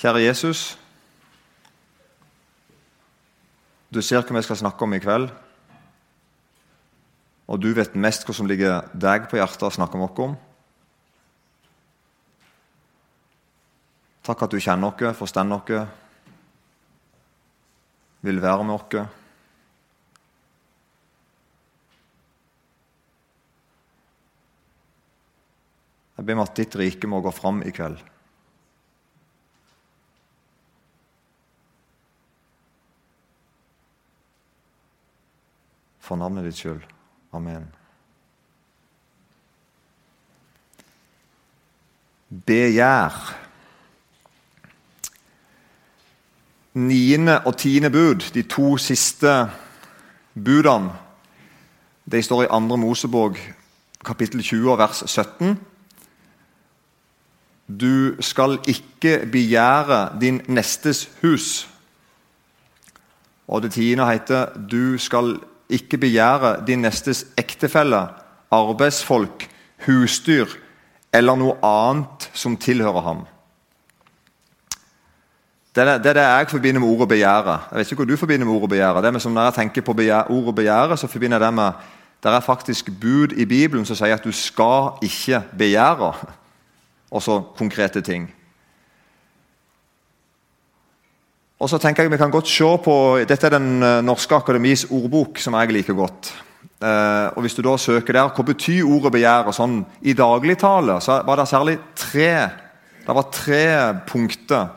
Kjære Jesus. Du ser hva vi skal snakke om i kveld. Og du vet mest hva som ligger deg på hjertet å snakke med oss om. Takk at du kjenner oss, forstår oss, vil være med oss. Jeg ber om at ditt rike må gå fram i kveld. For navnet ditt skyld. Amen. Begjær. Niende og tiende bud, de to siste budene, de står i andre Mosebok, kapittel 20, vers 17. Du skal ikke begjære din nestes hus. Og det tiende heter Du skal ikke begjære din nestes ektefelle, arbeidsfolk, husdyr eller noe annet som tilhører ham. Det er det, jeg forbinder med ordet begjære. Jeg vet ikke hva du forbinder med ordet begjære. Det med som Når jeg tenker på ordet begjære, så forbinder jeg det med det er faktisk bud i Bibelen som sier at du skal ikke begjære og konkrete ting. Og så tenker jeg vi kan godt se på, Dette er Den eh, norske akademis ordbok, som jeg liker godt. Eh, og Hvis du da søker der, hva betyr ordet begjære sånn i dagligtale, så var det særlig tre det var tre punkter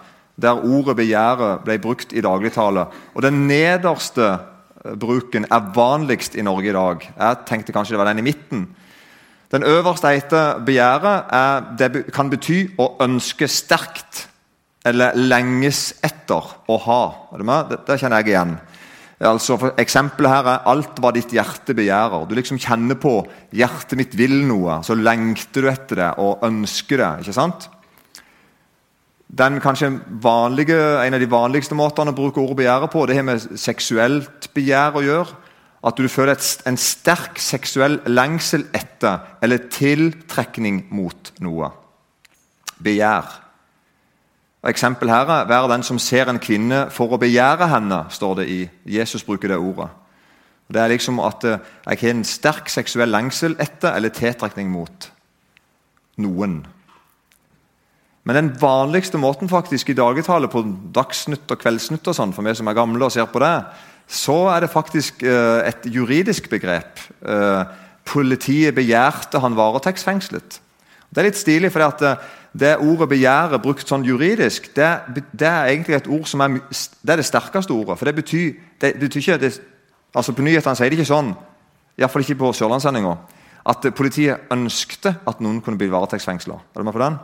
der ordet begjæret ble brukt i dagligtale. Og Den nederste eh, bruken er vanligst i Norge i dag. Jeg tenkte kanskje det var den i midten. Den øverste heter begjæret. Det kan bety å ønske sterkt eller lenges etter å ha. Det, det kjenner jeg igjen. Altså for Eksempelet her er 'alt hva ditt hjerte begjærer'. Du liksom kjenner på 'hjertet mitt vil noe', så lengter du etter det og ønsker det. ikke sant? Den kanskje vanlige, En av de vanligste måtene å bruke ordet begjære på, det har med seksuelt begjær å gjøre. At du føler et, en sterk seksuell lengsel etter eller tiltrekning mot noe. Begjær. Og Eksempel her er 'vær den som ser en kvinne for å begjære henne', står det i Jesus bruker det ordet. Det er liksom at eh, jeg har en sterk seksuell lengsel etter eller tiltrekning mot noen. Men den vanligste måten faktisk i dagligtale på Dagsnytt og Kveldsnytt og sånn, for meg som er gamle og ser på det, så er det faktisk eh, et juridisk begrep. Eh, politiet begjærte han varetektsfengslet. Det er litt stilig, for det, eh, det ordet 'begjære' brukt sånn juridisk, det, det, er egentlig et ord som er, det er det sterkeste ordet. For det betyr, det, betyr ikke det, altså På nyhetene sier de ikke sånn, iallfall ikke på Sørlandssendinga, at politiet ønskte at noen kunne bli varetektsfengsla. Er du med på den?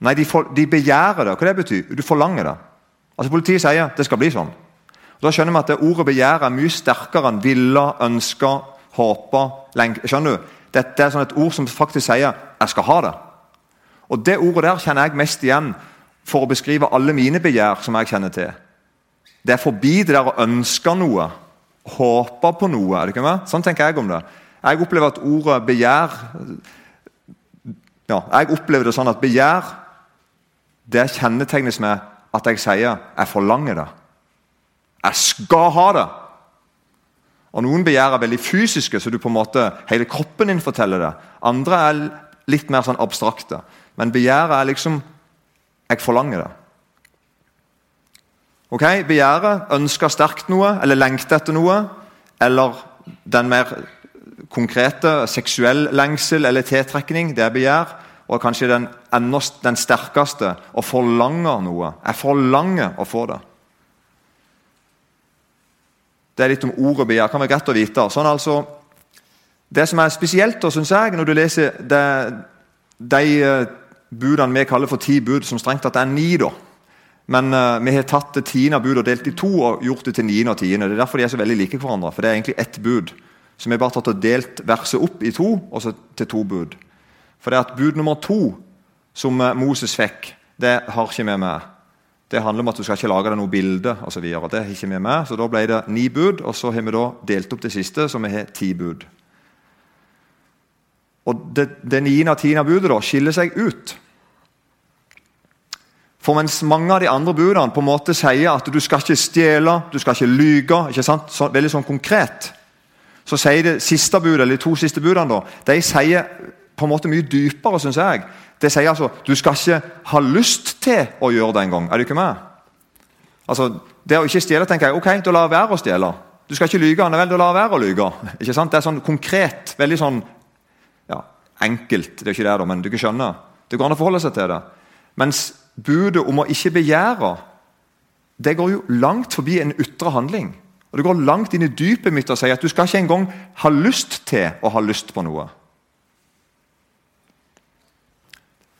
Nei, de, for, de begjærer det. Hva det betyr Du forlanger det. Altså Politiet sier det skal bli sånn. Og Da skjønner vi at det ordet begjær er mye sterkere enn ville, ønske, håpe skjønner du? Dette er sånn et ord som faktisk sier 'jeg skal ha det'. Og Det ordet der kjenner jeg mest igjen for å beskrive alle mine begjær. som jeg kjenner til. Det er forbi det der å ønske noe, håpe på noe. er det ikke med? Sånn tenker jeg om det. Jeg opplever at ordet begjær ja, Jeg opplever det sånn at begjær det kjennetegnes med at jeg sier 'jeg forlanger det'. Jeg skal ha det. Og Noen begjær er veldig fysiske, så du på en måte, hele kroppen din forteller det. Andre er litt mer sånn abstrakte. Men begjæret er liksom Jeg forlanger det. Ok, Begjæret ønsker sterkt noe, eller lengter etter noe. Eller den mer konkrete seksuell lengsel eller tiltrekning. Det er begjær. Og kanskje den, den sterkeste å forlange noe. Jeg forlanger å få det. Det er litt om ordet begjær. kan være greit å vite. Sånn altså, Det som er spesielt, synes jeg, når du leser det, de uh, budene vi kaller for ti bud, som strengt tatt er ni, da. Men uh, vi har tatt det tiende budet og delt i to og gjort det til niende og tiende. Det er derfor de er så veldig like hverandre. For det er egentlig ett bud. Så vi har bare tatt og delt verset opp i to, og så til to bud. For det er at bud nummer to, som uh, Moses fikk, det har ikke vi med. Det handler om at du skal ikke lage deg noe bilde osv. Det har ikke med, så da ble det ni bud, og så har vi da delt opp det siste, så vi har ti bud. Og Det, det niende og tiende budet da skiller seg ut. For mens mange av de andre budene på en måte sier at du skal ikke stjele, du skal ikke lyge, ikke sant? Så, veldig sånn konkret, så sier det siste budet, eller de to siste budene da, de sier på en måte mye dypere, syns jeg. Det sier altså du skal ikke ha lyst til å gjøre det engang. Er du ikke med? Altså, Det å ikke stjele, tenker jeg, ok, da lar være å stjele. Du skal ikke lyge, nei vel, da lar være å lyge. Ikke sant? Det er sånn konkret, veldig sånn enkelt. Det er ikke det, da, men du ikke skjønner. Det går an å forholde seg til det. Mens budet om å ikke begjære, det går jo langt forbi en ytre handling. Og Det går langt inn i dypet mitt og sier at du skal ikke engang ha lyst til å ha lyst på noe.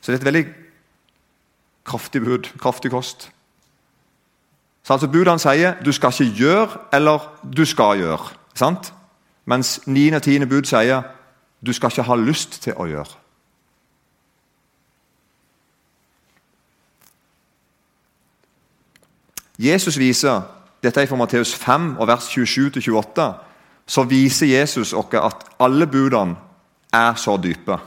Så det er et veldig kraftig bud, kraftig kost. Så altså Budene sier du skal ikke gjøre eller du skal gjøre. sant? Mens 9. og 10. bud sier du skal ikke ha lyst til å gjøre. Jesus viser dette er fra Matteus 5, og vers 27-28. Så viser Jesus oss at alle budene er så dype.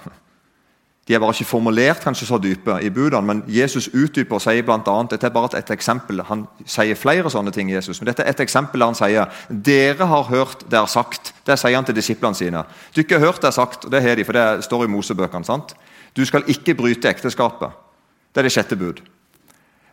De er bare ikke formulert kanskje så dype i budene, men Jesus utdyper og sier annet, Dette er bare et, eksempel. Han sier flere sånne ting. Jesus, men dette er et eksempel der han sier dere har hørt det er sagt. Det sier han til disiplene sine. Du ikke har hørt det er sagt, og det har de, for det står i Mosebøkene. sant? Du skal ikke bryte ekteskapet. Det er det sjette bud.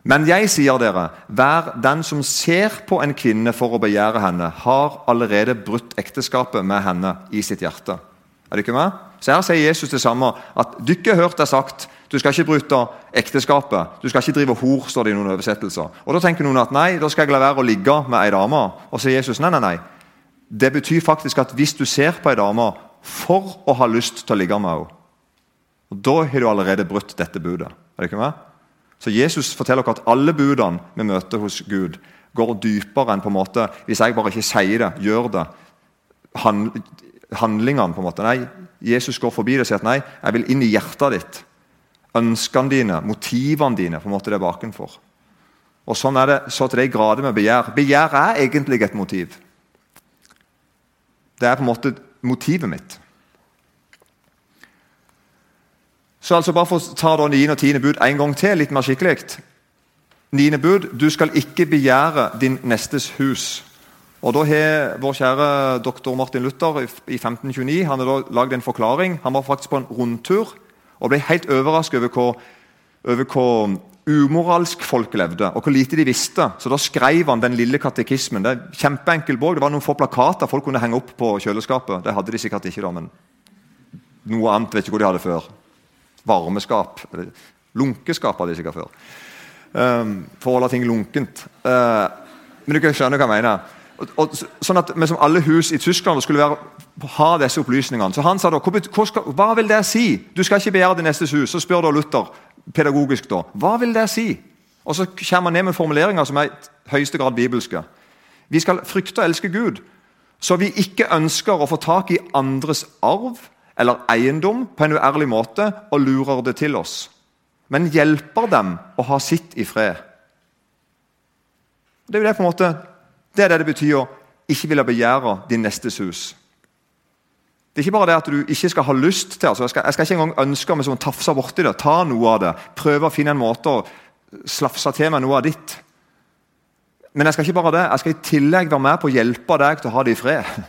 Men jeg sier dere, hver den som ser på en kvinne for å begjære henne, har allerede brutt ekteskapet med henne i sitt hjerte. Er det ikke med? Så Her sier Jesus det samme. at ikke har hørt det sagt du skal ikke bryte ekteskapet. Du skal ikke drive hor, står det i noen oversettelser. Og Da tenker noen at nei, da skal jeg la være å ligge med ei dame. Og så sier Jesus nei, nei, nei. Det betyr faktisk at hvis du ser på ei dame for å ha lyst til å ligge med henne, da har du allerede brutt dette budet. Er det ikke med? Så Jesus forteller oss at alle budene vi møter hos Gud, går dypere enn på en måte hvis jeg bare ikke sier det, gjør det. handlingene på en måte. Nei, Jesus går forbi det og sier at nei, jeg vil inn i hjertet ditt. Ønskene dine, motivene dine. på en måte det er bakenfor. Og Sånn er det så til de grader med begjær. Begjær er egentlig et motiv. Det er på en måte motivet mitt. Så altså bare for å ta da 9. og 10. bud en gang til, litt mer skikkelig. 9. bud du skal ikke begjære din nestes hus. Og da har Vår kjære doktor Martin Luther i 1529 han har da lagd en forklaring. Han var faktisk på en rundtur og ble helt overrasket over hvor, over hvor umoralsk folk levde, og hvor lite de visste. Så Da skrev han den lille katekismen. Det er kjempeenkel bok. Det var noen få plakater folk kunne henge opp på kjøleskapet. Det hadde de sikkert ikke, da, men noe annet vet ikke hvor de hadde før varmeskap. Lunkeskap hadde de sikkert før. Um, for å holde ting lunkent. Uh, men du kan skjønne hva jeg mener. Og, og, sånn at vi som alle hus i Tyskland skulle være, ha disse opplysningene. Så han sa da, hva, vil det si? Du skal ikke begjære det nestes hus. Så spør da Luther pedagogisk da, hva vil det si? Og så kommer han ned med formuleringer som er i høyeste grad bibelske. Vi skal frykte og elske Gud, så vi ikke ønsker å få tak i andres arv eller eiendom på en uærlig måte og lurer det til oss, men hjelper dem å ha sitt i fred. Det er jo det på en måte, det er det det betyr å ikke ville begjære din nestes hus. Det er ikke bare det at du ikke skal ha lyst til altså jeg, skal, jeg skal ikke engang ønske meg som tafse borti det, ta noe av det, prøve å finne en måte å slafse til meg noe av ditt. Men jeg skal ikke bare det, jeg skal i tillegg være med på å hjelpe deg til å ha det i fred.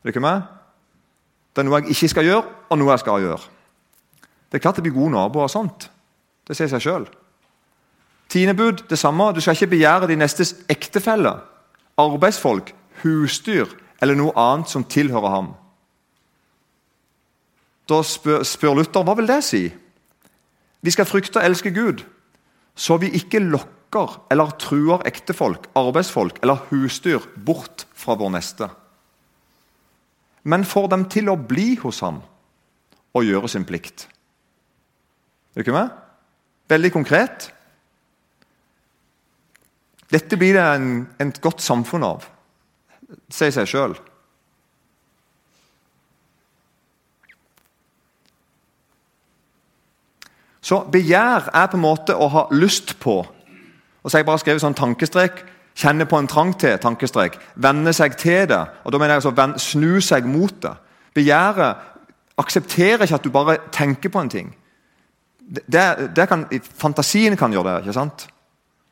Er det med? Det er noe jeg ikke skal gjøre, og noe jeg skal gjøre. Det er klart det blir gode naboer og sånt. Det sier seg sjøl. Tiendebud det samme. Du skal ikke begjære din nestes ektefelle, arbeidsfolk, husdyr eller noe annet som tilhører ham. Da spør, spør Luther hva vil det si? Vi skal frykte og elske Gud, så vi ikke lokker eller truer ektefolk, arbeidsfolk eller husdyr bort fra vår neste men får dem til å bli hos ham og gjøre sin plikt. Er du ikke med? Veldig konkret. Dette blir det en, et godt samfunn av, sier seg sjøl. Så begjær er på en måte å ha lyst på. Og så har jeg bare skrevet sånn tankestrek Kjenne på en trang til, tankestrek, vende seg til det. og da mener jeg altså Snu seg mot det. Begjæret aksepterer ikke at du bare tenker på en ting. det, det kan, Fantasien kan gjøre det. ikke sant?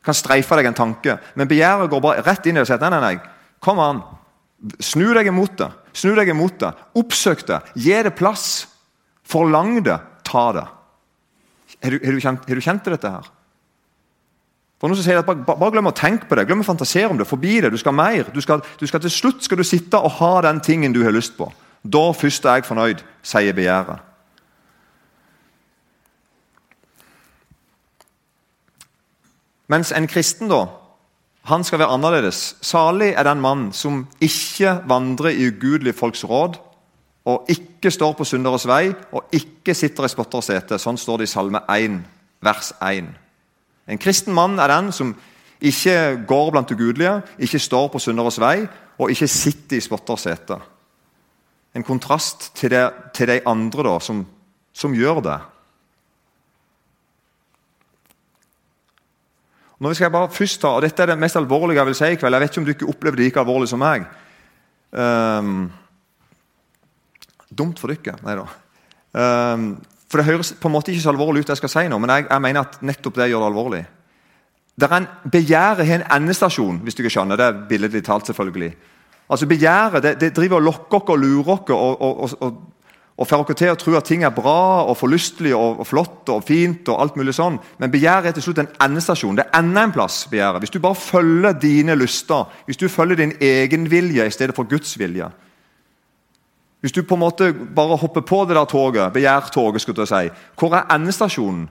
Kan streife deg en tanke. Men begjæret går bare rett inn i det og sier nei, nei, nei, kom an. Snu deg imot det. Snu deg imot det. Oppsøk det. Gi det plass. Forlang det. Ta det. Har du, du, kjent, til dette her? For noen som sier at bare, bare glem å tenke på det, glem å fantasere om det. Forbi det. Du skal mer. Du skal, du skal til slutt skal du sitte og ha den tingen du har lyst på. Da først er jeg fornøyd, sier begjæret. Mens en kristen da, han skal være annerledes. Salig er den mann som ikke vandrer i ugudelige folks råd, og ikke står på synderes vei, og ikke sitter i spotters sete. Sånn står det i Salme 1, vers 1. En kristen mann er den som ikke går blant ugudelige, ikke står på synderes vei og ikke sitter i spotters sete. En kontrast til, det, til de andre da, som, som, gjør det. Nå skal jeg bare først ta, og Dette er det mest alvorlige jeg vil si i kveld. Jeg vet ikke om du ikke opplever det like alvorlig som meg. Um, dumt for dere. Nei da. Um, for Det høres på en måte ikke så alvorlig ut, det jeg skal si nå, men jeg, jeg mener at nettopp det gjør det alvorlig. Det er en Begjæret har en endestasjon, hvis du ikke skjønner. Det er billedlig talt, selvfølgelig. Altså Begjæret det, det driver og lokker oss og lurer oss og, og, og, og får oss til å tro at ting er bra og forlystelig og, og flott og fint. og alt mulig sånn. Men begjæret er til slutt en endestasjon. Det ender en plass. begjæret. Hvis du bare følger dine lyster, hvis du følger din egen vilje i stedet for Guds vilje, hvis du på en måte bare hopper på det der toget, begjærtoget, skulle jeg si, hvor er endestasjonen?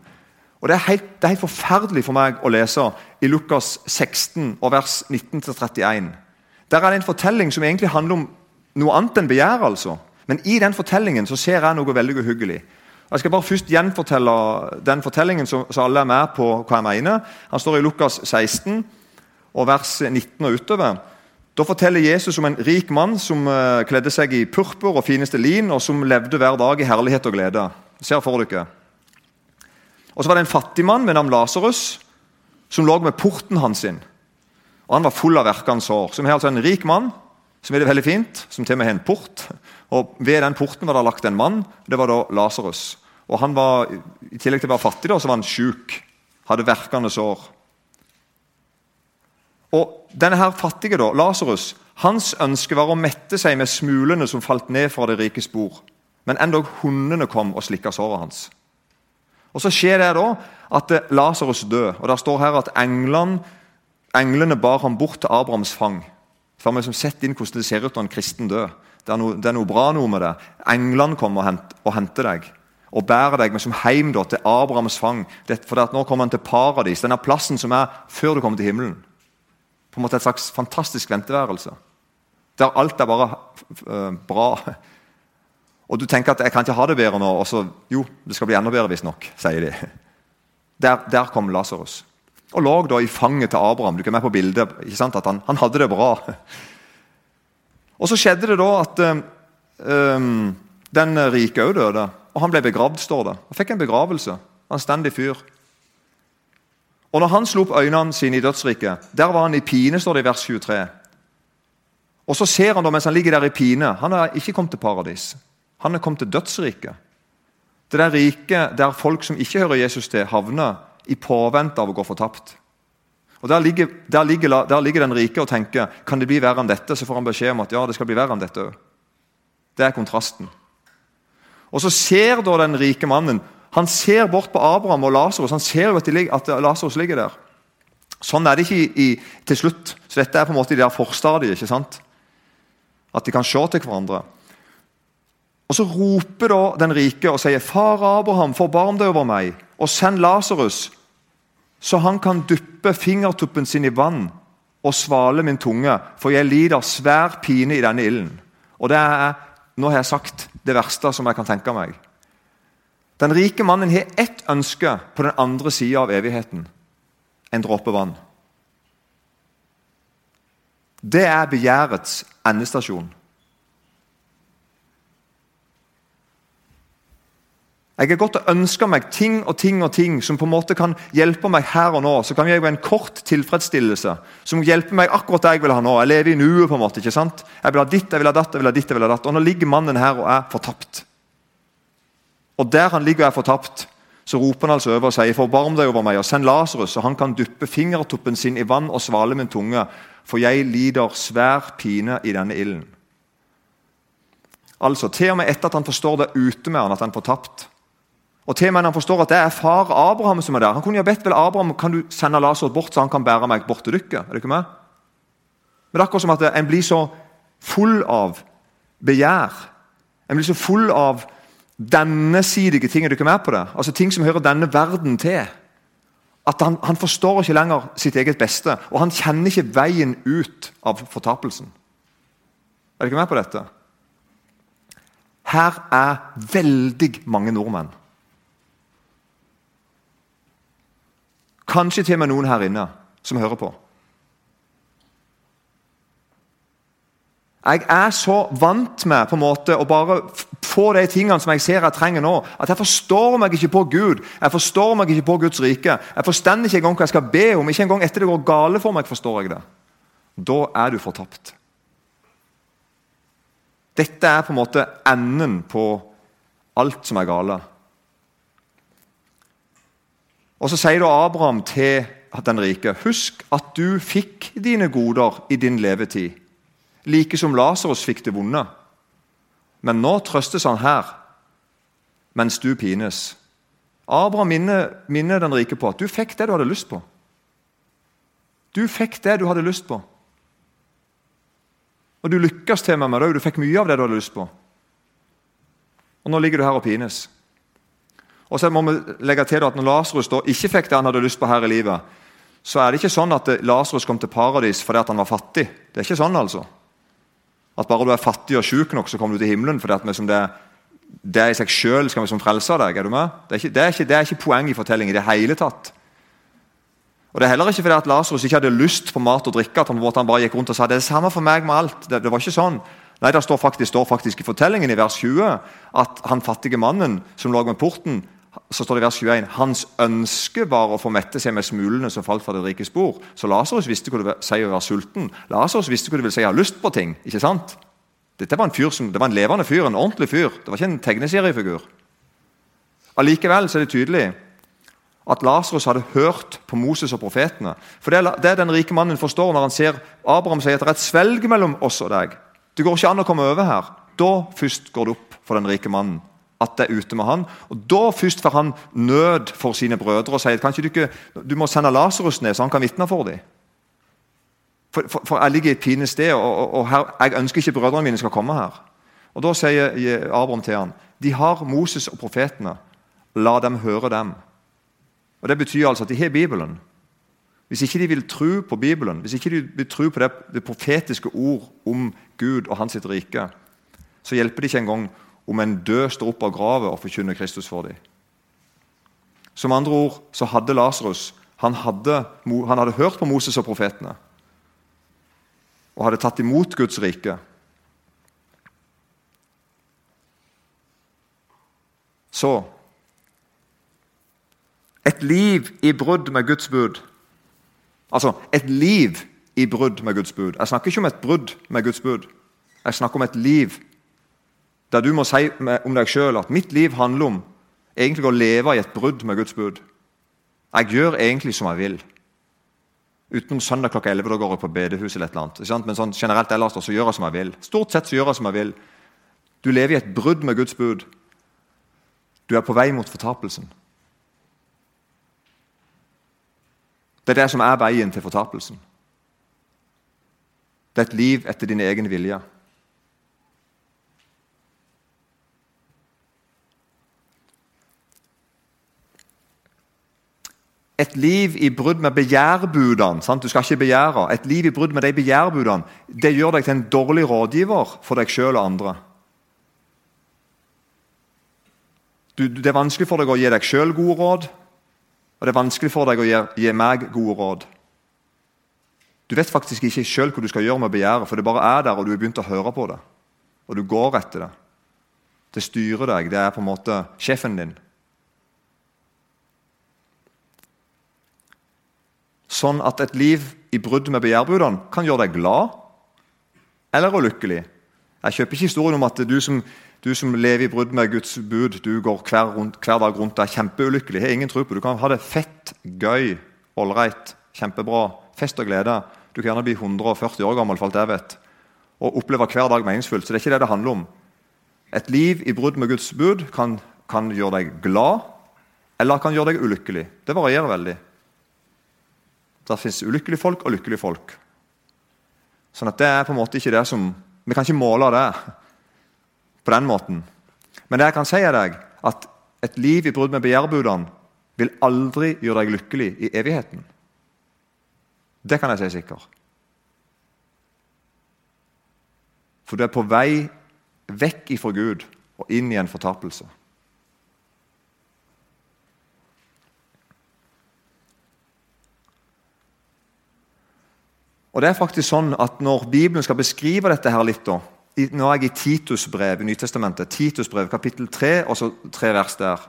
Og det er, helt, det er, helt, forferdelig for meg å lese i Lukas 16, og vers 19-31. Der er det en fortelling som egentlig handler om noe annet enn begjær. altså. Men i den fortellingen så ser jeg noe veldig uhyggelig. Jeg skal bare først gjenfortelle den fortellingen, så, alle er med på hva jeg mener. Han står i Lukas 16, og vers 19 og utover. Da forteller Jesus om en rik mann som uh, kledde seg i purpur og fineste lin, og som levde hver dag i herlighet og glede. Ser for dere. Og Så var det en fattig mann ved navn Lasarus som lå med porten hans inn. Og Han var full av verkende sår. Som er altså en rik mann som er det veldig fint, som til og med har en port. Og Ved den porten var det lagt en mann. Det var da Lasarus. Og han var, I tillegg til å være fattig, da, så var han sjuk. Hadde verkende sår. Og denne her fattige, da, Lasarus, hans ønske var å mette seg med smulene som falt ned fra det rike spor. Men endog hundene kom og slikka såret hans. Og Så skjer det da at Lasarus dør. og Det står her at englene, englene bar ham bort til Abrahams fang. Har vi liksom sett inn hvordan det ser ut når en kristen dør. Det er, noe, det er noe bra noe med det. Englene kommer og, henter, og henter deg og bærer deg med som hjem da, til Abrahams fang. Det, for nå kommer han til paradis, denne plassen som er før du kommer til himmelen på en måte et slags fantastisk venteværelse. Der alt er bare øh, bra. Og du tenker at 'jeg kan ikke ha det bedre nå', og så jo, det skal bli enda bedre, visstnok, sier de. Der, der kom Lasarus. Og lå da i fanget til Abraham. Du kan med på bildet ikke sant, at han, han hadde det bra. Og Så skjedde det da at um, den rike òg døde. Og han ble begravd, står det. Han fikk en begravelse. Anstendig fyr. Og når han slo opp øynene sine i dødsriket, der var han i pine, står det i vers 23. Og så ser han da, mens han ligger der i pine Han har ikke kommet til paradis. Han er kommet til dødsriket. Det der riket der folk som ikke hører Jesus til, havner i påvente av å gå fortapt. Og der ligger, der, ligger, der ligger, den rike og tenker kan det bli verre enn dette. Så får han beskjed om at ja, det skal bli verre enn dette òg. Det er kontrasten. Og Så ser da den rike mannen han ser bort på Abraham og Lasarus. Han ser jo at, at Lasarus ligger der. Sånn er det ikke i, i, til slutt. Så Dette er på en måte i det forstadiet. ikke sant? At de kan se til hverandre. Og Så roper da den rike og sier, 'Far Abraham, forbarm deg over meg, og send Lasarus, så han kan duppe fingertuppen sin i vann og svale min tunge, for jeg lider svær pine i denne ilden.' Og det er, nå har jeg sagt, det verste som jeg kan tenke meg. Den rike mannen har ett ønske på den andre sida av evigheten en dråpe vann. Det er begjærets endestasjon. Jeg har godt og ønske meg ting og ting og ting som på en måte kan hjelpe meg her og nå. Så kan jeg gi en kort tilfredsstillelse som hjelper meg akkurat det jeg vil ha nå. Jeg lever i nuet. på en måte, ikke sant? Jeg vil ha ditt, jeg vil ha datt, jeg vil ha ditt, jeg vil ha datt. Og nå ligger mannen her og er fortapt. Og der han ligger og er fortapt, så roper han altså over og sier, 'Forbarm deg over meg, og send Lasarus, så han kan duppe fingertuppen sin i vann og svale min tunge, for jeg lider svær pine i denne ilden.' Altså, Til og med etter at han forstår det ute med han at han er tapt. Og til og han forstår at det er far Abraham som er der. Han kunne jo bedt vel Abraham kan du sende Lasarus bort, så han kan bære meg bort til dere. Er det ikke med? Men det er akkurat som at en blir så full av begjær. En blir så full av denne sidige ting. Er du ikke med på det? Altså Ting som hører denne verden til. At han, han, forstår ikke lenger sitt eget beste, og han kjenner ikke veien ut av fortapelsen. Er du ikke med på dette? Her er veldig mange nordmenn. Kanskje til og med noen her inne som hører på. Jeg er så vant med på en måte å bare få de tingene som jeg ser jeg trenger nå, at jeg forstår meg ikke på Gud. Jeg forstår meg ikke på Guds rike. Jeg forstår ikke engang hva jeg skal be om. Ikke engang etter det går gale for meg, forstår jeg det. Da er du fortapt. Dette er på en måte enden på alt som er gale. Og Så sier da Abraham til den rike.: Husk at du fikk dine goder i din levetid like som Lasarus fikk det vonde. Men nå trøstes han her, mens du pines. Abraham minner, minner den rike på at du fikk det du hadde lyst på. Du fikk det du hadde lyst på. Og du lykkes til med det. Du fikk mye av det du hadde lyst på. Og nå ligger du her og pines. Og så må vi legge til at Når Lasarus ikke fikk det han hadde lyst på her i livet, så er det ikke sånn at Lasarus kom til paradis fordi han var fattig. Det er ikke sånn altså. At bare du er fattig og syk nok, så kommer du til himmelen. for det, det, det i seg sjøl skal vi som frelse deg. Er du med? Det er, ikke, det, er ikke, det er ikke poeng i fortellingen i det hele tatt. Og Det er heller ikke fordi at Lasarus ikke hadde lyst på mat og drikke. at han, han bare gikk rundt og sa det er det samme for meg med alt. Det, det var ikke sånn. Nei, Det står faktisk, står faktisk i fortellingen i vers 20 at han fattige mannen som lå med porten, så står det i vers 21 hans ønske var å få mette seg med smulene som falt fra det rike spor. Så Lasarus visste hva det vil si å være sulten. Lasarus visste hva det vil si å ha lyst på ting. ikke sant? Dette var en fyr som, det var en levende fyr, en ordentlig fyr. Det var ikke en tegneseriefigur. Allikevel så er det tydelig at Lasarus hadde hørt på Moses og profetene. For Det er det den rike mannen forstår når han ser Abraham sier at det er et svelg mellom oss og deg. Det går ikke an å komme over her. Da først går det opp for den rike mannen at det er ute med han. Og Da først får han nød for sine brødre og sier kanskje du du må sende Lasarus ned, så han kan vitne for dem. For, for, for, jeg ligger i et pinlig sted, og, og, og her, jeg ønsker ikke brødrene mine skal komme her. Og Da sier Abraham til han, de har Moses og profetene. La dem høre dem. Og Det betyr altså at de har Bibelen. Hvis ikke de vil tro på Bibelen, hvis ikke de vil tro på det, det profetiske ord om Gud og hans rike, så hjelper det ikke engang om en død står opp av gravet og forkynner Kristus for dem. Som andre ord så hadde Lasarus han, han hadde hørt på Moses og profetene og hadde tatt imot Guds rike. Så et liv i brudd med Guds bud. Altså et liv i brudd med Guds bud. Jeg snakker ikke om et brudd med Guds bud. Jeg snakker om et liv der du må si om deg sjøl at mitt liv handler om egentlig å leve i et brudd med Guds bud. Jeg gjør egentlig som jeg vil. Utenom søndag klokka 11, da går jeg på bedehus eller et eller annet. Men sånn generelt ellers så gjør jeg som jeg vil. Stort sett så gjør jeg som jeg vil. Du lever i et brudd med Guds bud. Du er på vei mot fortapelsen. Det er det som er veien til fortapelsen. Det er et liv etter din egen vilje. Et liv i brudd med begjærbudene. Du skal ikke begjære. Et liv i brudd med de begjærbudene det gjør deg til en dårlig rådgiver for deg sjøl og andre. Du, det er vanskelig for deg å gi deg sjøl gode råd, og det er vanskelig for deg å gi, gi meg gode råd. Du vet faktisk ikke sjøl hva du skal gjøre med begjæret, for det bare er der, og du har begynt å høre på det. Og du går etter det. Det styrer deg. Det er på en måte sjefen din. Sånn at et liv i brudd med begjærbudene kan gjøre deg glad eller ulykkelig. Jeg kjøper ikke historien om at du som Du som lever i brudd med Guds bud, du går hver, rundt, hver dag rundt er kjempeulykkelig. har ingen tro på. Du kan ha det fett, gøy, ålreit, kjempebra. Fest og glede. Du kan gjerne bli 140 år gammel, for alt jeg vet. Og oppleve hver dag meningsfullt. Så det er ikke det det handler om. Et liv i brudd med Guds bud kan, kan gjøre deg glad, eller kan gjøre deg ulykkelig. Det varierer veldig. Det fins ulykkelige folk og lykkelige folk. Sånn at det er på en måte ikke det som Vi kan ikke måle det på den måten. Men det jeg kan si deg, at et liv i brudd med begjærbudene vil aldri gjøre deg lykkelig i evigheten. Det kan jeg si sikkert. For du er på vei vekk ifra Gud og inn i en fortapelse. Og det er faktisk sånn at Når Bibelen skal beskrive dette her litt da, Nå er jeg i Titus brev i Nytestamentet. Titus brev, kapittel 3, og så tre vers der.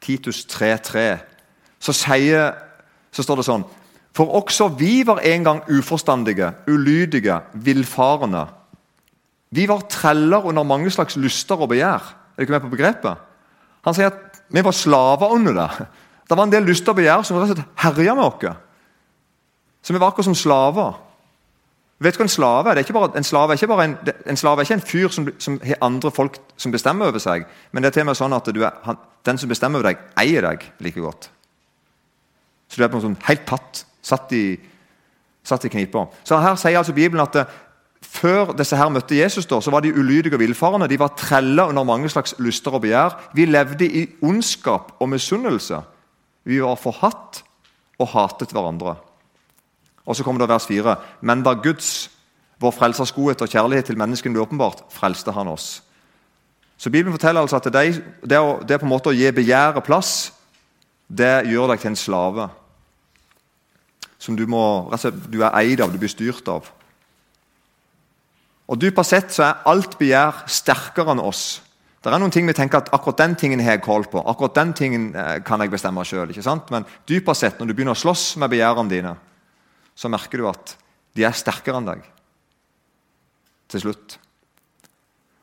Titus 3, 3. Så, sier, så står det sånn For også vi var en gang uforstandige, ulydige, villfarende. Vi var treller under mange slags lyster og begjær. Er du ikke med på begrepet? Han sier at vi var slaver under det. Det var en del lyster og begjær som herja med oss. Så vi var akkurat som slaver. Vet du En slave er? Er bare, en slave er ikke bare en, en, slave er ikke en fyr som, som, har andre folk som bestemmer over seg. Men det er til og med sånn at er, han, den som bestemmer over deg, eier deg like godt. Så du er på en sånn helt patt, satt i, satt i knipa. Så her sier altså Bibelen at eh, før disse her møtte Jesus, da, så var de ulydige og villfarne. De var trella under mange slags lyster og begjær. Vi levde i ondskap og misunnelse. Vi var forhatt og hatet hverandre. Og så kommer det vers 4. Men da Guds, vår frelsers godhet og kjærlighet til menneskene ble åpenbart, frelste han oss. Så Bibelen forteller altså at det, det, å, det på en måte å gi begjæret plass, det gjør deg til en slave. Som du, må, du er eid av, du blir styrt av. Og Dypest sett så er alt begjær sterkere enn oss. Det er noen ting vi tenker at akkurat den tingen har jeg koll på. akkurat den tingen eh, kan jeg bestemme selv, ikke sant? Men dypest sett, når du begynner å slåss med begjærene dine, så merker du at de er sterkere enn deg til slutt.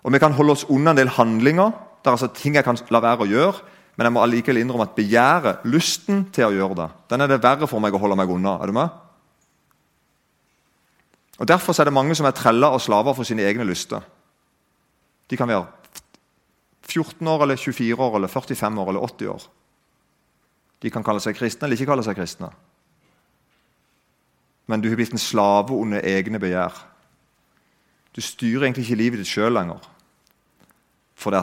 Og Vi kan holde oss unna en del handlinger. Det er altså ting jeg kan la være å gjøre. Men jeg må allikevel innrømme at begjæret, lysten til å gjøre det, den er det verre for meg å holde meg unna. Er du med? Og Derfor er det mange som er treller og slaver for sine egne lyster. De kan være 14 år, eller 24 år, eller 45 år eller 80 år. De kan kalle seg kristne eller ikke kalle seg kristne men du har blitt en slave under egne begjær. Du styrer egentlig ikke livet ditt sjøl lenger, fordi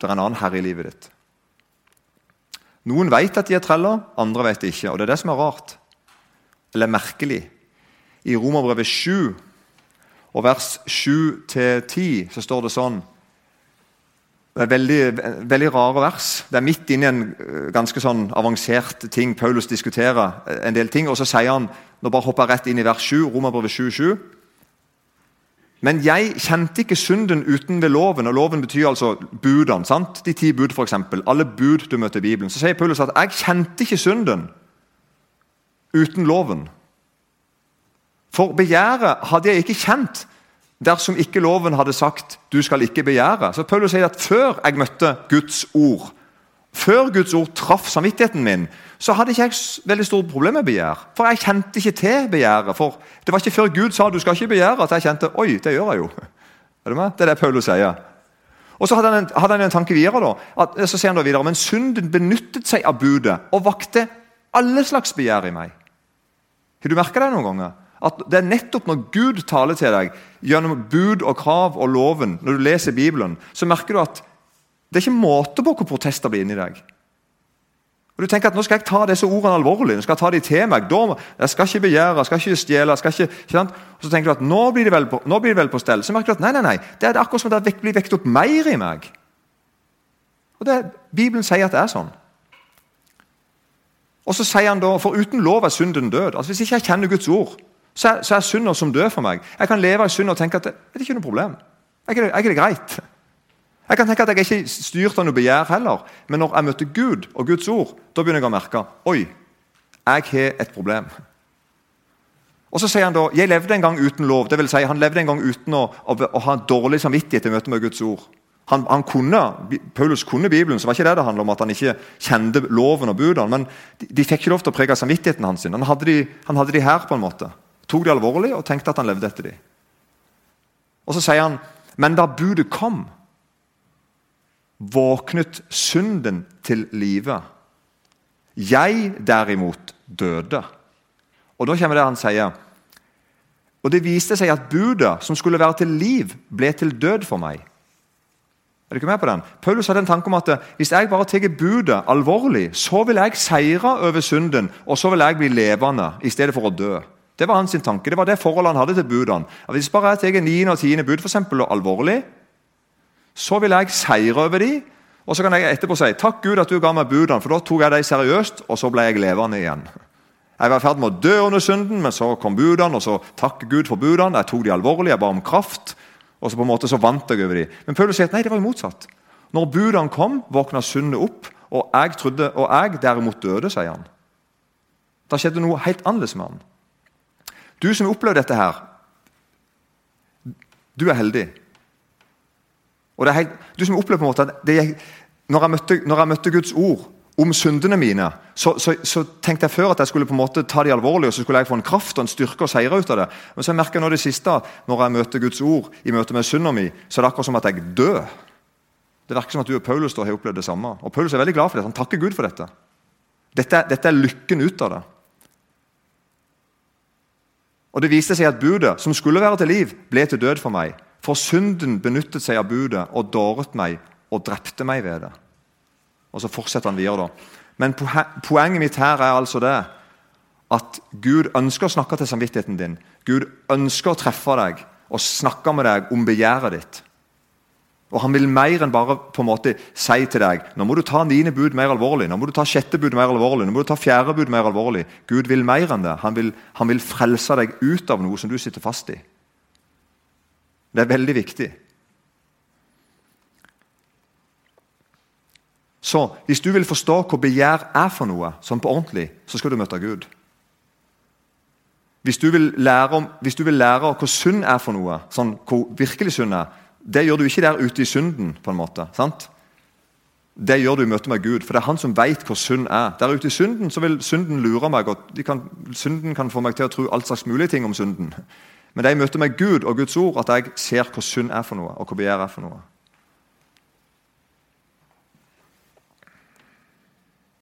det er en annen herre i livet ditt. Noen vet at de er treller, andre vet det ikke. og Det er det som er rart, eller merkelig. I Romerbrevet 7, og vers 7-10, så står det sånn det er veldig, veldig, rare vers. Det er midt inni en eh, ganske sånn avansert ting. Paulus diskuterer eh, en del ting, og så sier han Nå bare hopper jeg rett inn i vers 7, Romerbrevet 7, Men jeg kjente ikke synden uten ved loven, og loven betyr altså budene. sant? De ti bud, f.eks. Alle bud du møter i Bibelen. Så sier Paulus at jeg kjente ikke synden uten loven. For begjæret hadde jeg ikke kjent dersom ikke loven hadde sagt 'du skal ikke begjære'. Så Paulus sier at Før jeg møtte Guds ord, før Guds ord traff samvittigheten min, så hadde ikke jeg veldig store problem med begjær. For jeg kjente ikke til begjæret. For Det var ikke før Gud sa 'du skal ikke begjære', at jeg kjente 'oi, det gjør jeg jo'. Er du med? Det er det Paulus sier. Og Så hadde han en, hadde han en tanke videre. da, at, så sier han da videre, Men synden benyttet seg av budet og vakte alle slags begjær i meg. Har du merka det noen ganger? At det er nettopp når Gud taler til deg gjennom bud og krav og loven, når du leser Bibelen, så merker du at det er ikke måte på hvor protester blir inni deg. Og du tenker at Nå skal jeg ta disse ordene alvorlig. nå skal Jeg ta de til meg. Jeg skal ikke begjære, jeg skal ikke stjele. jeg skal ikke, ikke Og Så tenker du at nå blir, det vel på, nå blir det vel på stell. Så merker du at nei, nei, nei, det er akkurat som det blir vekt opp mer i meg. Og det, Bibelen sier at det er sånn. Og så sier han da, For uten lov er synden død. Altså Hvis ikke jeg kjenner Guds ord, så er, så er synder som død for meg. Jeg kan leve i synd og tenke at det, det er ikke noe problem. Er ikke, det, er ikke det greit? Jeg kan tenke at jeg er ikke styrt av noe begjær heller. Men når jeg møter Gud og Guds ord, da begynner jeg å merke oi, jeg har et problem. Og så sier han da jeg levde en gang uten lov. Det vil si, han levde en gang uten å, å, å ha dårlig samvittighet i møte med Guds ord. Han, han kunne, Paulus kunne Bibelen, så var ikke det det handla om at han ikke kjente loven og budene. Men de, de fikk ikke lov til å prege samvittigheten hans. Han hadde, de, han hadde de her, på en måte. Tok de alvorlig og tenkte at han levde etter de. Og så sier han, men da budet kom, våknet synden til live. Jeg derimot døde. Og da kommer det han sier. Og det viste seg at budet som skulle være til liv, ble til død for meg. Er du ikke med på den? Paulus hadde en tanke om at hvis jeg bare tar budet alvorlig, så vil jeg seire over synden, og så vil jeg bli levende i stedet for å dø. Det var hans tanke. Det var det forholdet han hadde til budene. Hvis bare jeg tar 9. og 10. bud for eksempel, og alvorlig, så vil jeg seire over dem, og så kan jeg etterpå si takk Gud at du ga meg budene, for da tok jeg dem seriøst, og så ble jeg levende igjen. Jeg var i ferd med å dø under synden, men så kom budene, og så takk Gud for budene. Jeg tok de alvorlig, jeg ba om kraft, og så på en måte så vant jeg over dem. Men Paulus sier at nei, det var jo motsatt. Når budene kom, våkna syndet opp, og jeg, trodde, og jeg derimot døde, sier han. Da skjedde noe helt annerledes med han. Du som opplever dette her, du er heldig. Og helt, du som opplever på en måte at det, når, jeg møtte, når jeg møtte Guds ord om syndene mine, så, så, så, tenkte jeg før at jeg skulle på en måte ta de alvorlig, og så skulle jeg få en kraft og en styrke og seire ut av det. Men så merker jeg nå det siste, når jeg møter Guds ord i møte med synda mi, så er det akkurat som at jeg dør. Det virker som at du og Paulus har opplevd det samme. Og Paulus er veldig glad for det. Han takker Gud for dette. Dette, dette er lykken ut av det. Og Det viste seg at budet, som skulle være til liv, ble til død for meg. For synden benyttet seg av budet og dåret meg og drepte meg ved det. Og Så fortsetter han videre. da. Men poenget mitt her er altså det at Gud ønsker å snakke til samvittigheten din. Gud ønsker å treffe deg og snakke med deg om begjæret ditt. Og Han vil mer enn bare på en måte si til deg nå må du ta niende bud mer alvorlig, nå må du ta sjette bud mer alvorlig, nå må du ta fjerde bud mer alvorlig. Gud vil mer enn det. Han vil, han vil frelse deg ut av noe som du sitter fast i. Det er veldig viktig. Så hvis du vil forstå hva begjær er for noe, sånn på ordentlig, så skal du møte Gud. Hvis du vil lære, om, hvis du vil lære hva synd er for noe, sånn hvor virkelig synd er, det gjør du ikke der ute i synden. på en måte, sant? Det gjør du i møte med Gud, for det er han som vet hvor synd er. Der ute i synden så vil synden lure meg, og kan, synden kan få meg til å tro alt slags mulige ting om synden. Men det er i møte med Gud og Guds ord at jeg ser hvor synd er for noe, og hvor begjær er for noe.